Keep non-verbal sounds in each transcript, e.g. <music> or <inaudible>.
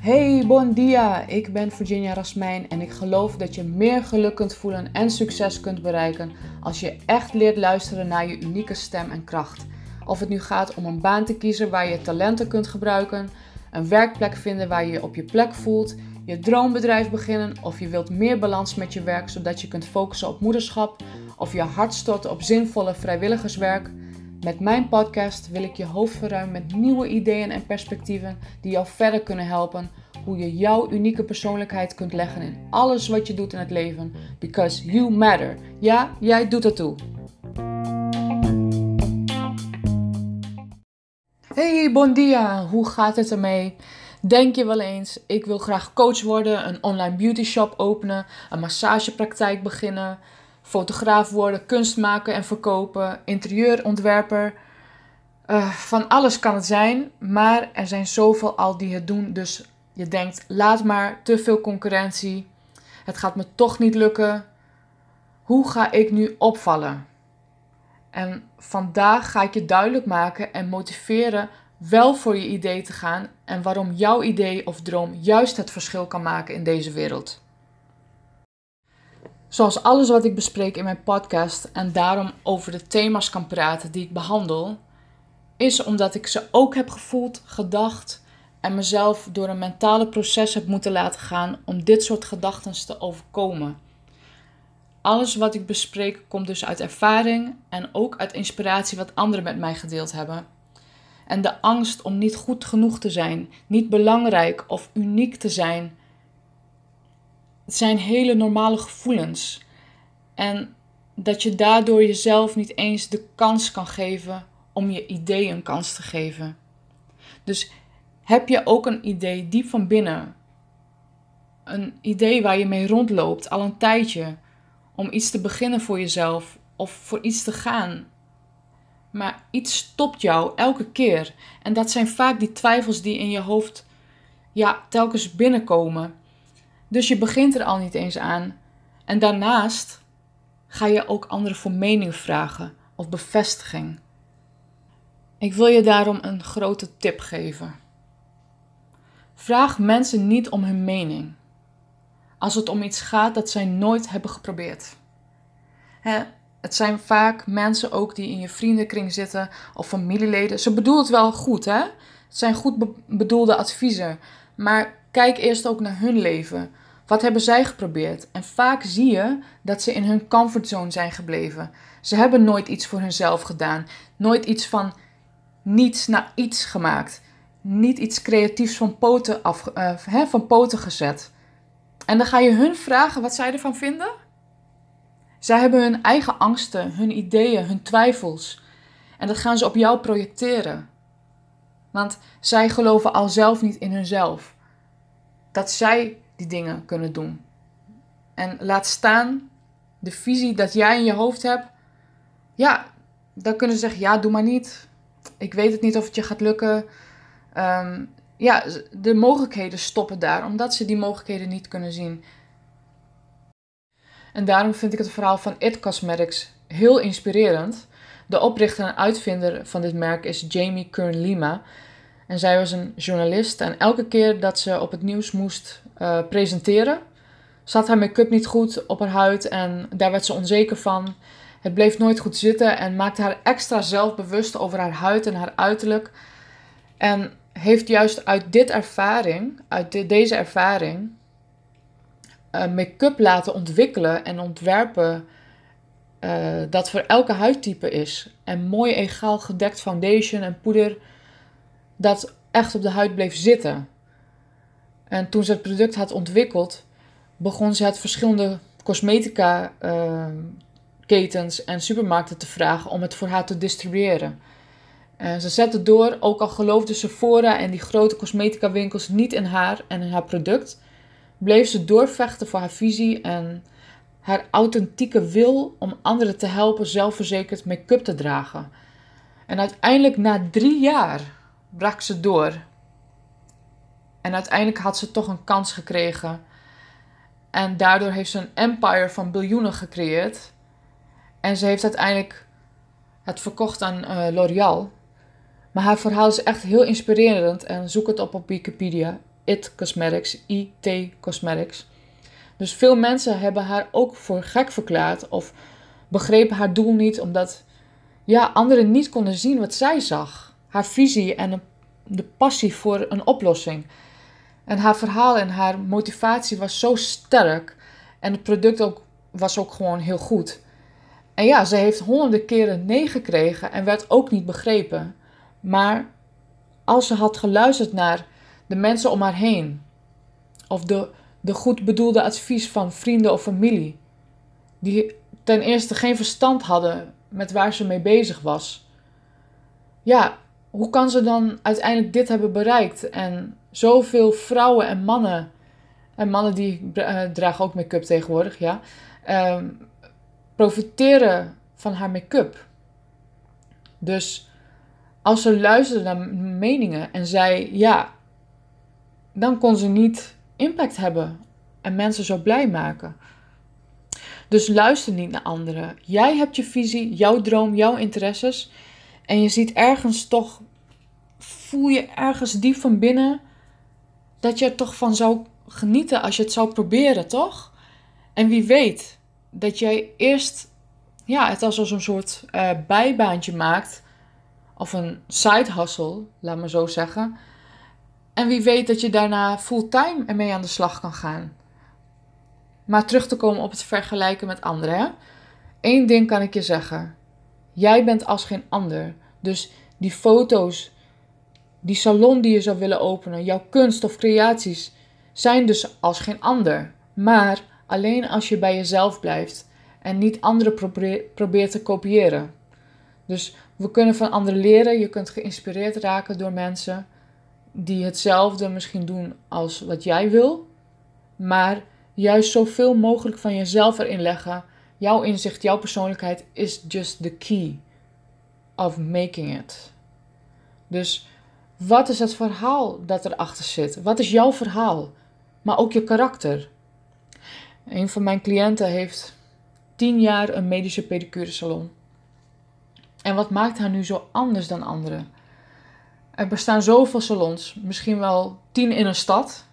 Hey, bon dia! Ik ben Virginia Rasmijn en ik geloof dat je meer geluk kunt voelen en succes kunt bereiken als je echt leert luisteren naar je unieke stem en kracht. Of het nu gaat om een baan te kiezen waar je talenten kunt gebruiken, een werkplek vinden waar je je op je plek voelt, je droombedrijf beginnen of je wilt meer balans met je werk zodat je kunt focussen op moederschap of je hart storten op zinvolle vrijwilligerswerk. Met mijn podcast wil ik je hoofd verruimen met nieuwe ideeën en perspectieven die jou verder kunnen helpen hoe je jouw unieke persoonlijkheid kunt leggen in alles wat je doet in het leven. Because you matter. Ja, jij doet het toe. Hey, bon dia. Hoe gaat het ermee? Denk je wel eens, ik wil graag coach worden, een online beauty shop openen, een massagepraktijk beginnen, fotograaf worden, kunst maken en verkopen, interieurontwerper. Uh, van alles kan het zijn, maar er zijn zoveel al die het doen. Dus je denkt, laat maar, te veel concurrentie. Het gaat me toch niet lukken. Hoe ga ik nu opvallen? En vandaag ga ik je duidelijk maken en motiveren wel voor je idee te gaan en waarom jouw idee of droom juist het verschil kan maken in deze wereld. Zoals alles wat ik bespreek in mijn podcast en daarom over de thema's kan praten die ik behandel, is omdat ik ze ook heb gevoeld, gedacht en mezelf door een mentale proces heb moeten laten gaan om dit soort gedachten te overkomen. Alles wat ik bespreek komt dus uit ervaring en ook uit inspiratie wat anderen met mij gedeeld hebben. En de angst om niet goed genoeg te zijn, niet belangrijk of uniek te zijn, het zijn hele normale gevoelens. En dat je daardoor jezelf niet eens de kans kan geven om je idee een kans te geven. Dus heb je ook een idee diep van binnen? Een idee waar je mee rondloopt al een tijdje om iets te beginnen voor jezelf of voor iets te gaan. Maar iets stopt jou elke keer. En dat zijn vaak die twijfels die in je hoofd ja, telkens binnenkomen. Dus je begint er al niet eens aan. En daarnaast ga je ook anderen voor mening vragen of bevestiging. Ik wil je daarom een grote tip geven. Vraag mensen niet om hun mening. Als het om iets gaat dat zij nooit hebben geprobeerd. Hè, het zijn vaak mensen ook die in je vriendenkring zitten of familieleden. Ze bedoelen het wel goed, hè? Het zijn goed bedoelde adviezen. Maar kijk eerst ook naar hun leven. Wat hebben zij geprobeerd? En vaak zie je dat ze in hun comfortzone zijn gebleven. Ze hebben nooit iets voor hunzelf gedaan. Nooit iets van niets naar iets gemaakt. Niet iets creatiefs van poten, af, uh, van poten gezet. En dan ga je hun vragen wat zij ervan vinden. Zij hebben hun eigen angsten, hun ideeën, hun twijfels. En dat gaan ze op jou projecteren. Want zij geloven al zelf niet in hunzelf. Dat zij die dingen kunnen doen. En laat staan de visie dat jij in je hoofd hebt. Ja, dan kunnen ze zeggen: ja, doe maar niet. Ik weet het niet of het je gaat lukken. Um, ja, de mogelijkheden stoppen daar, omdat ze die mogelijkheden niet kunnen zien. En daarom vind ik het verhaal van It Cosmetics heel inspirerend. De oprichter en uitvinder van dit merk is Jamie Kern Lima. En zij was een journalist en elke keer dat ze op het nieuws moest uh, presenteren, zat haar make-up niet goed op haar huid en daar werd ze onzeker van. Het bleef nooit goed zitten en maakte haar extra zelfbewust over haar huid en haar uiterlijk. En heeft juist uit dit ervaring, uit deze ervaring, uh, make-up laten ontwikkelen en ontwerpen uh, dat voor elke huidtype is. En mooi egaal gedekt foundation en poeder dat echt op de huid bleef zitten. En toen ze het product had ontwikkeld, begon ze het verschillende cosmetica uh, ketens en supermarkten te vragen om het voor haar te distribueren. En ze zette door, ook al geloofde Sephora en die grote cosmetica winkels niet in haar en in haar product, bleef ze doorvechten voor haar visie en haar authentieke wil om anderen te helpen zelfverzekerd make-up te dragen. En uiteindelijk na drie jaar brak ze door. En uiteindelijk had ze toch een kans gekregen. En daardoor heeft ze een empire van biljoenen gecreëerd. En ze heeft uiteindelijk het verkocht aan uh, L'Oreal. Maar haar verhaal is echt heel inspirerend en zoek het op op Wikipedia. It Cosmetics, IT Cosmetics. Dus veel mensen hebben haar ook voor gek verklaard of begrepen haar doel niet omdat ja, anderen niet konden zien wat zij zag. Haar visie en de passie voor een oplossing. En haar verhaal en haar motivatie was zo sterk. En het product ook, was ook gewoon heel goed. En ja, ze heeft honderden keren nee gekregen en werd ook niet begrepen. Maar als ze had geluisterd naar de mensen om haar heen, of de, de goed bedoelde advies van vrienden of familie, die ten eerste geen verstand hadden met waar ze mee bezig was, ja, hoe kan ze dan uiteindelijk dit hebben bereikt en zoveel vrouwen en mannen, en mannen die uh, dragen ook make-up tegenwoordig, ja, uh, profiteren van haar make-up. Dus als ze luisterde naar meningen en zei ja, dan kon ze niet impact hebben en mensen zo blij maken. Dus luister niet naar anderen. Jij hebt je visie, jouw droom, jouw interesses. En je ziet ergens toch, voel je ergens diep van binnen dat je er toch van zou genieten als je het zou proberen, toch? En wie weet dat jij eerst ja, het als een soort uh, bijbaantje maakt of een side hustle, laat maar zo zeggen. En wie weet dat je daarna fulltime ermee aan de slag kan gaan. Maar terug te komen op het vergelijken met anderen. Eén ding kan ik je zeggen. Jij bent als geen ander. Dus die foto's, die salon die je zou willen openen, jouw kunst of creaties, zijn dus als geen ander. Maar alleen als je bij jezelf blijft en niet anderen probeert te kopiëren. Dus we kunnen van anderen leren. Je kunt geïnspireerd raken door mensen die hetzelfde misschien doen als wat jij wil. Maar juist zoveel mogelijk van jezelf erin leggen. Jouw inzicht, jouw persoonlijkheid is just the key of making it. Dus wat is het verhaal dat erachter zit? Wat is jouw verhaal? Maar ook je karakter. Een van mijn cliënten heeft tien jaar een medische pedicure salon. En wat maakt haar nu zo anders dan anderen? Er bestaan zoveel salons, misschien wel tien in een stad.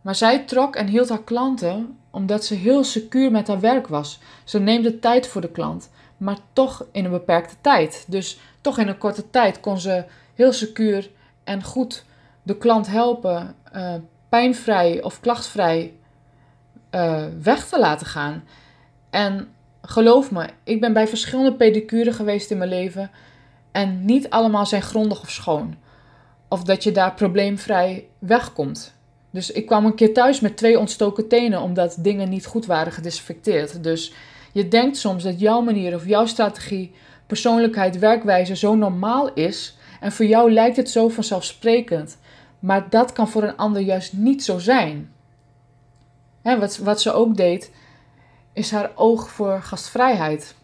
Maar zij trok en hield haar klanten omdat ze heel secuur met haar werk was. Ze neemt de tijd voor de klant, maar toch in een beperkte tijd. Dus toch in een korte tijd kon ze heel secuur en goed de klant helpen uh, pijnvrij of klachtvrij uh, weg te laten gaan. En geloof me, ik ben bij verschillende pedicuren geweest in mijn leven. En niet allemaal zijn grondig of schoon. Of dat je daar probleemvrij wegkomt. Dus ik kwam een keer thuis met twee ontstoken tenen omdat dingen niet goed waren gedesinfecteerd. Dus je denkt soms dat jouw manier of jouw strategie, persoonlijkheid, werkwijze zo normaal is. En voor jou lijkt het zo vanzelfsprekend. Maar dat kan voor een ander juist niet zo zijn. Hè, wat, wat ze ook deed, is haar oog voor gastvrijheid.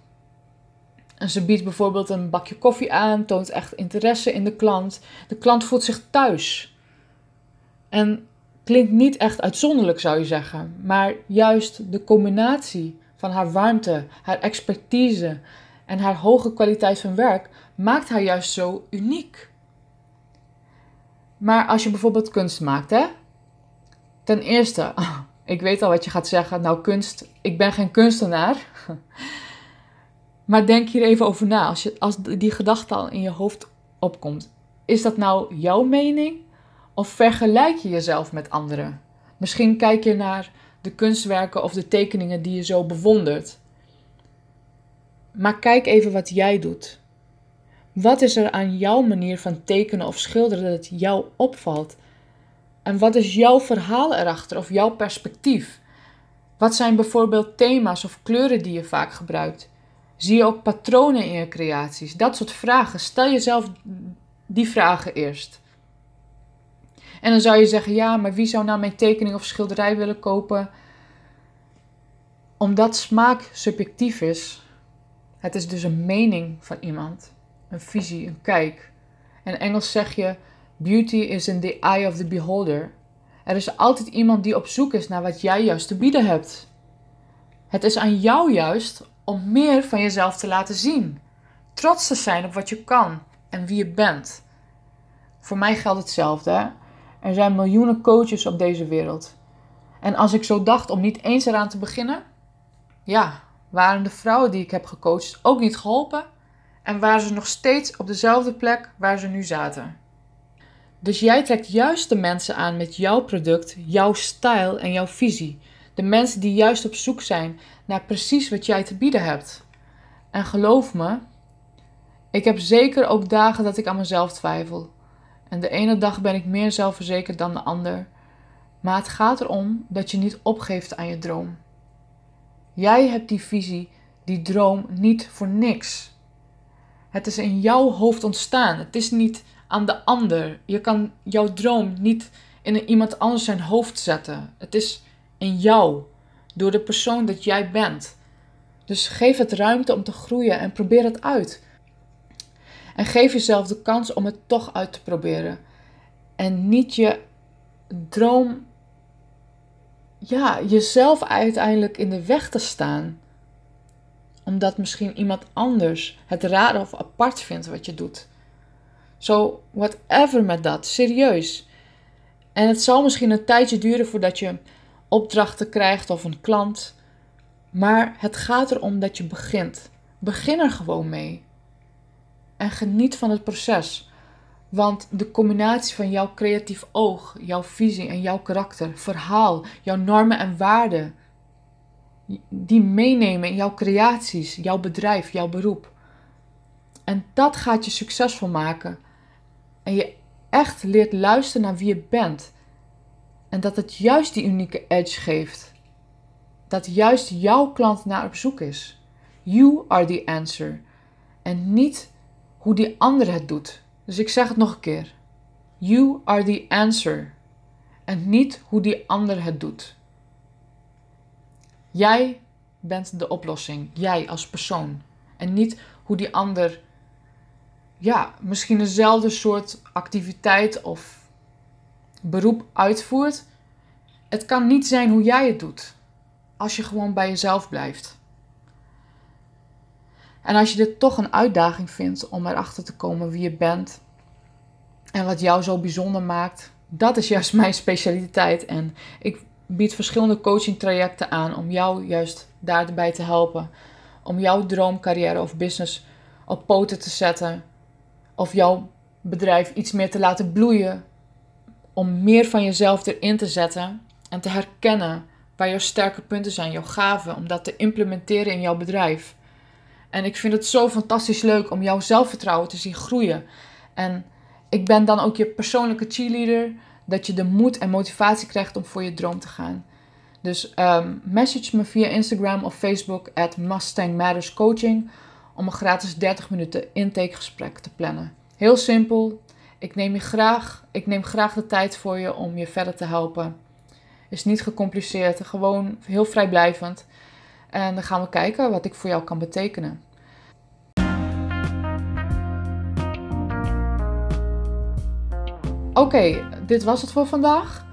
En ze biedt bijvoorbeeld een bakje koffie aan, toont echt interesse in de klant. De klant voelt zich thuis. En klinkt niet echt uitzonderlijk, zou je zeggen, maar juist de combinatie van haar warmte, haar expertise en haar hoge kwaliteit van werk maakt haar juist zo uniek. Maar als je bijvoorbeeld kunst maakt, hè? Ten eerste, <laughs> ik weet al wat je gaat zeggen. Nou, kunst, ik ben geen kunstenaar. <laughs> Maar denk hier even over na. Als, je, als die gedachte al in je hoofd opkomt. Is dat nou jouw mening? Of vergelijk je jezelf met anderen? Misschien kijk je naar de kunstwerken of de tekeningen die je zo bewondert. Maar kijk even wat jij doet. Wat is er aan jouw manier van tekenen of schilderen dat jou opvalt? En wat is jouw verhaal erachter of jouw perspectief? Wat zijn bijvoorbeeld thema's of kleuren die je vaak gebruikt? Zie je ook patronen in je creaties? Dat soort vragen. Stel jezelf die vragen eerst. En dan zou je zeggen: ja, maar wie zou nou mijn tekening of schilderij willen kopen? Omdat smaak subjectief is. Het is dus een mening van iemand, een visie, een kijk. In Engels zeg je: Beauty is in the eye of the beholder. Er is altijd iemand die op zoek is naar wat jij juist te bieden hebt. Het is aan jou juist om meer van jezelf te laten zien. Trots te zijn op wat je kan en wie je bent. Voor mij geldt hetzelfde. Er zijn miljoenen coaches op deze wereld. En als ik zo dacht om niet eens eraan te beginnen, ja, waren de vrouwen die ik heb gecoacht ook niet geholpen en waren ze nog steeds op dezelfde plek waar ze nu zaten. Dus jij trekt juist de mensen aan met jouw product, jouw stijl en jouw visie. De mensen die juist op zoek zijn naar precies wat jij te bieden hebt. En geloof me, ik heb zeker ook dagen dat ik aan mezelf twijfel. En de ene dag ben ik meer zelfverzekerd dan de ander. Maar het gaat erom dat je niet opgeeft aan je droom. Jij hebt die visie, die droom niet voor niks. Het is in jouw hoofd ontstaan. Het is niet aan de ander. Je kan jouw droom niet in iemand anders zijn hoofd zetten. Het is in jou, door de persoon dat jij bent. Dus geef het ruimte om te groeien en probeer het uit. En geef jezelf de kans om het toch uit te proberen. En niet je droom, ja, jezelf uiteindelijk in de weg te staan. Omdat misschien iemand anders het raar of apart vindt wat je doet. Zo, so, whatever met dat, serieus. En het zal misschien een tijdje duren voordat je opdrachten krijgt of een klant. Maar het gaat erom dat je begint. Begin er gewoon mee. En geniet van het proces. Want de combinatie van jouw creatief oog, jouw visie en jouw karakter, verhaal, jouw normen en waarden, die meenemen in jouw creaties, jouw bedrijf, jouw beroep. En dat gaat je succesvol maken. En je echt leert luisteren naar wie je bent. En dat het juist die unieke edge geeft. Dat juist jouw klant naar op zoek is. You are the answer. En niet hoe die ander het doet. Dus ik zeg het nog een keer. You are the answer. En niet hoe die ander het doet. Jij bent de oplossing. Jij als persoon. En niet hoe die ander, ja, misschien dezelfde soort activiteit of beroep uitvoert. Het kan niet zijn hoe jij het doet. Als je gewoon bij jezelf blijft. En als je dit toch een uitdaging vindt om erachter te komen wie je bent en wat jou zo bijzonder maakt, dat is juist <laughs> mijn specialiteit. En ik bied verschillende coaching trajecten aan om jou juist daarbij te helpen. Om jouw droomcarrière of business op poten te zetten. Of jouw bedrijf iets meer te laten bloeien. Om meer van jezelf erin te zetten en te herkennen waar jouw sterke punten zijn, jouw gaven, om dat te implementeren in jouw bedrijf. En ik vind het zo fantastisch leuk om jouw zelfvertrouwen te zien groeien. En ik ben dan ook je persoonlijke cheerleader. Dat je de moed en motivatie krijgt om voor je droom te gaan. Dus um, message me via Instagram of Facebook at Mustang Matters Coaching om een gratis 30 minuten intakegesprek te plannen. Heel simpel. Ik neem, je graag, ik neem graag de tijd voor je om je verder te helpen. Is niet gecompliceerd, gewoon heel vrijblijvend. En dan gaan we kijken wat ik voor jou kan betekenen. Oké, dit was het voor vandaag.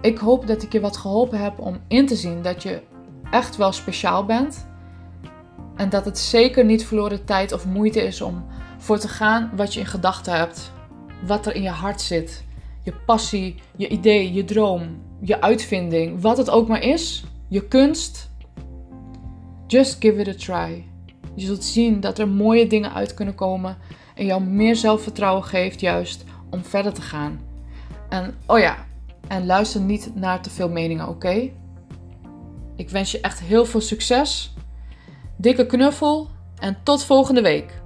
Ik hoop dat ik je wat geholpen heb om in te zien dat je echt wel speciaal bent. En dat het zeker niet verloren tijd of moeite is om voor te gaan wat je in gedachten hebt. Wat er in je hart zit. Je passie, je idee, je droom, je uitvinding, wat het ook maar is. Je kunst, Just give it a try. Je zult zien dat er mooie dingen uit kunnen komen en jou meer zelfvertrouwen geeft juist om verder te gaan. En oh ja, en luister niet naar te veel meningen, oké? Ik wens je echt heel veel succes. Dikke knuffel en tot volgende week.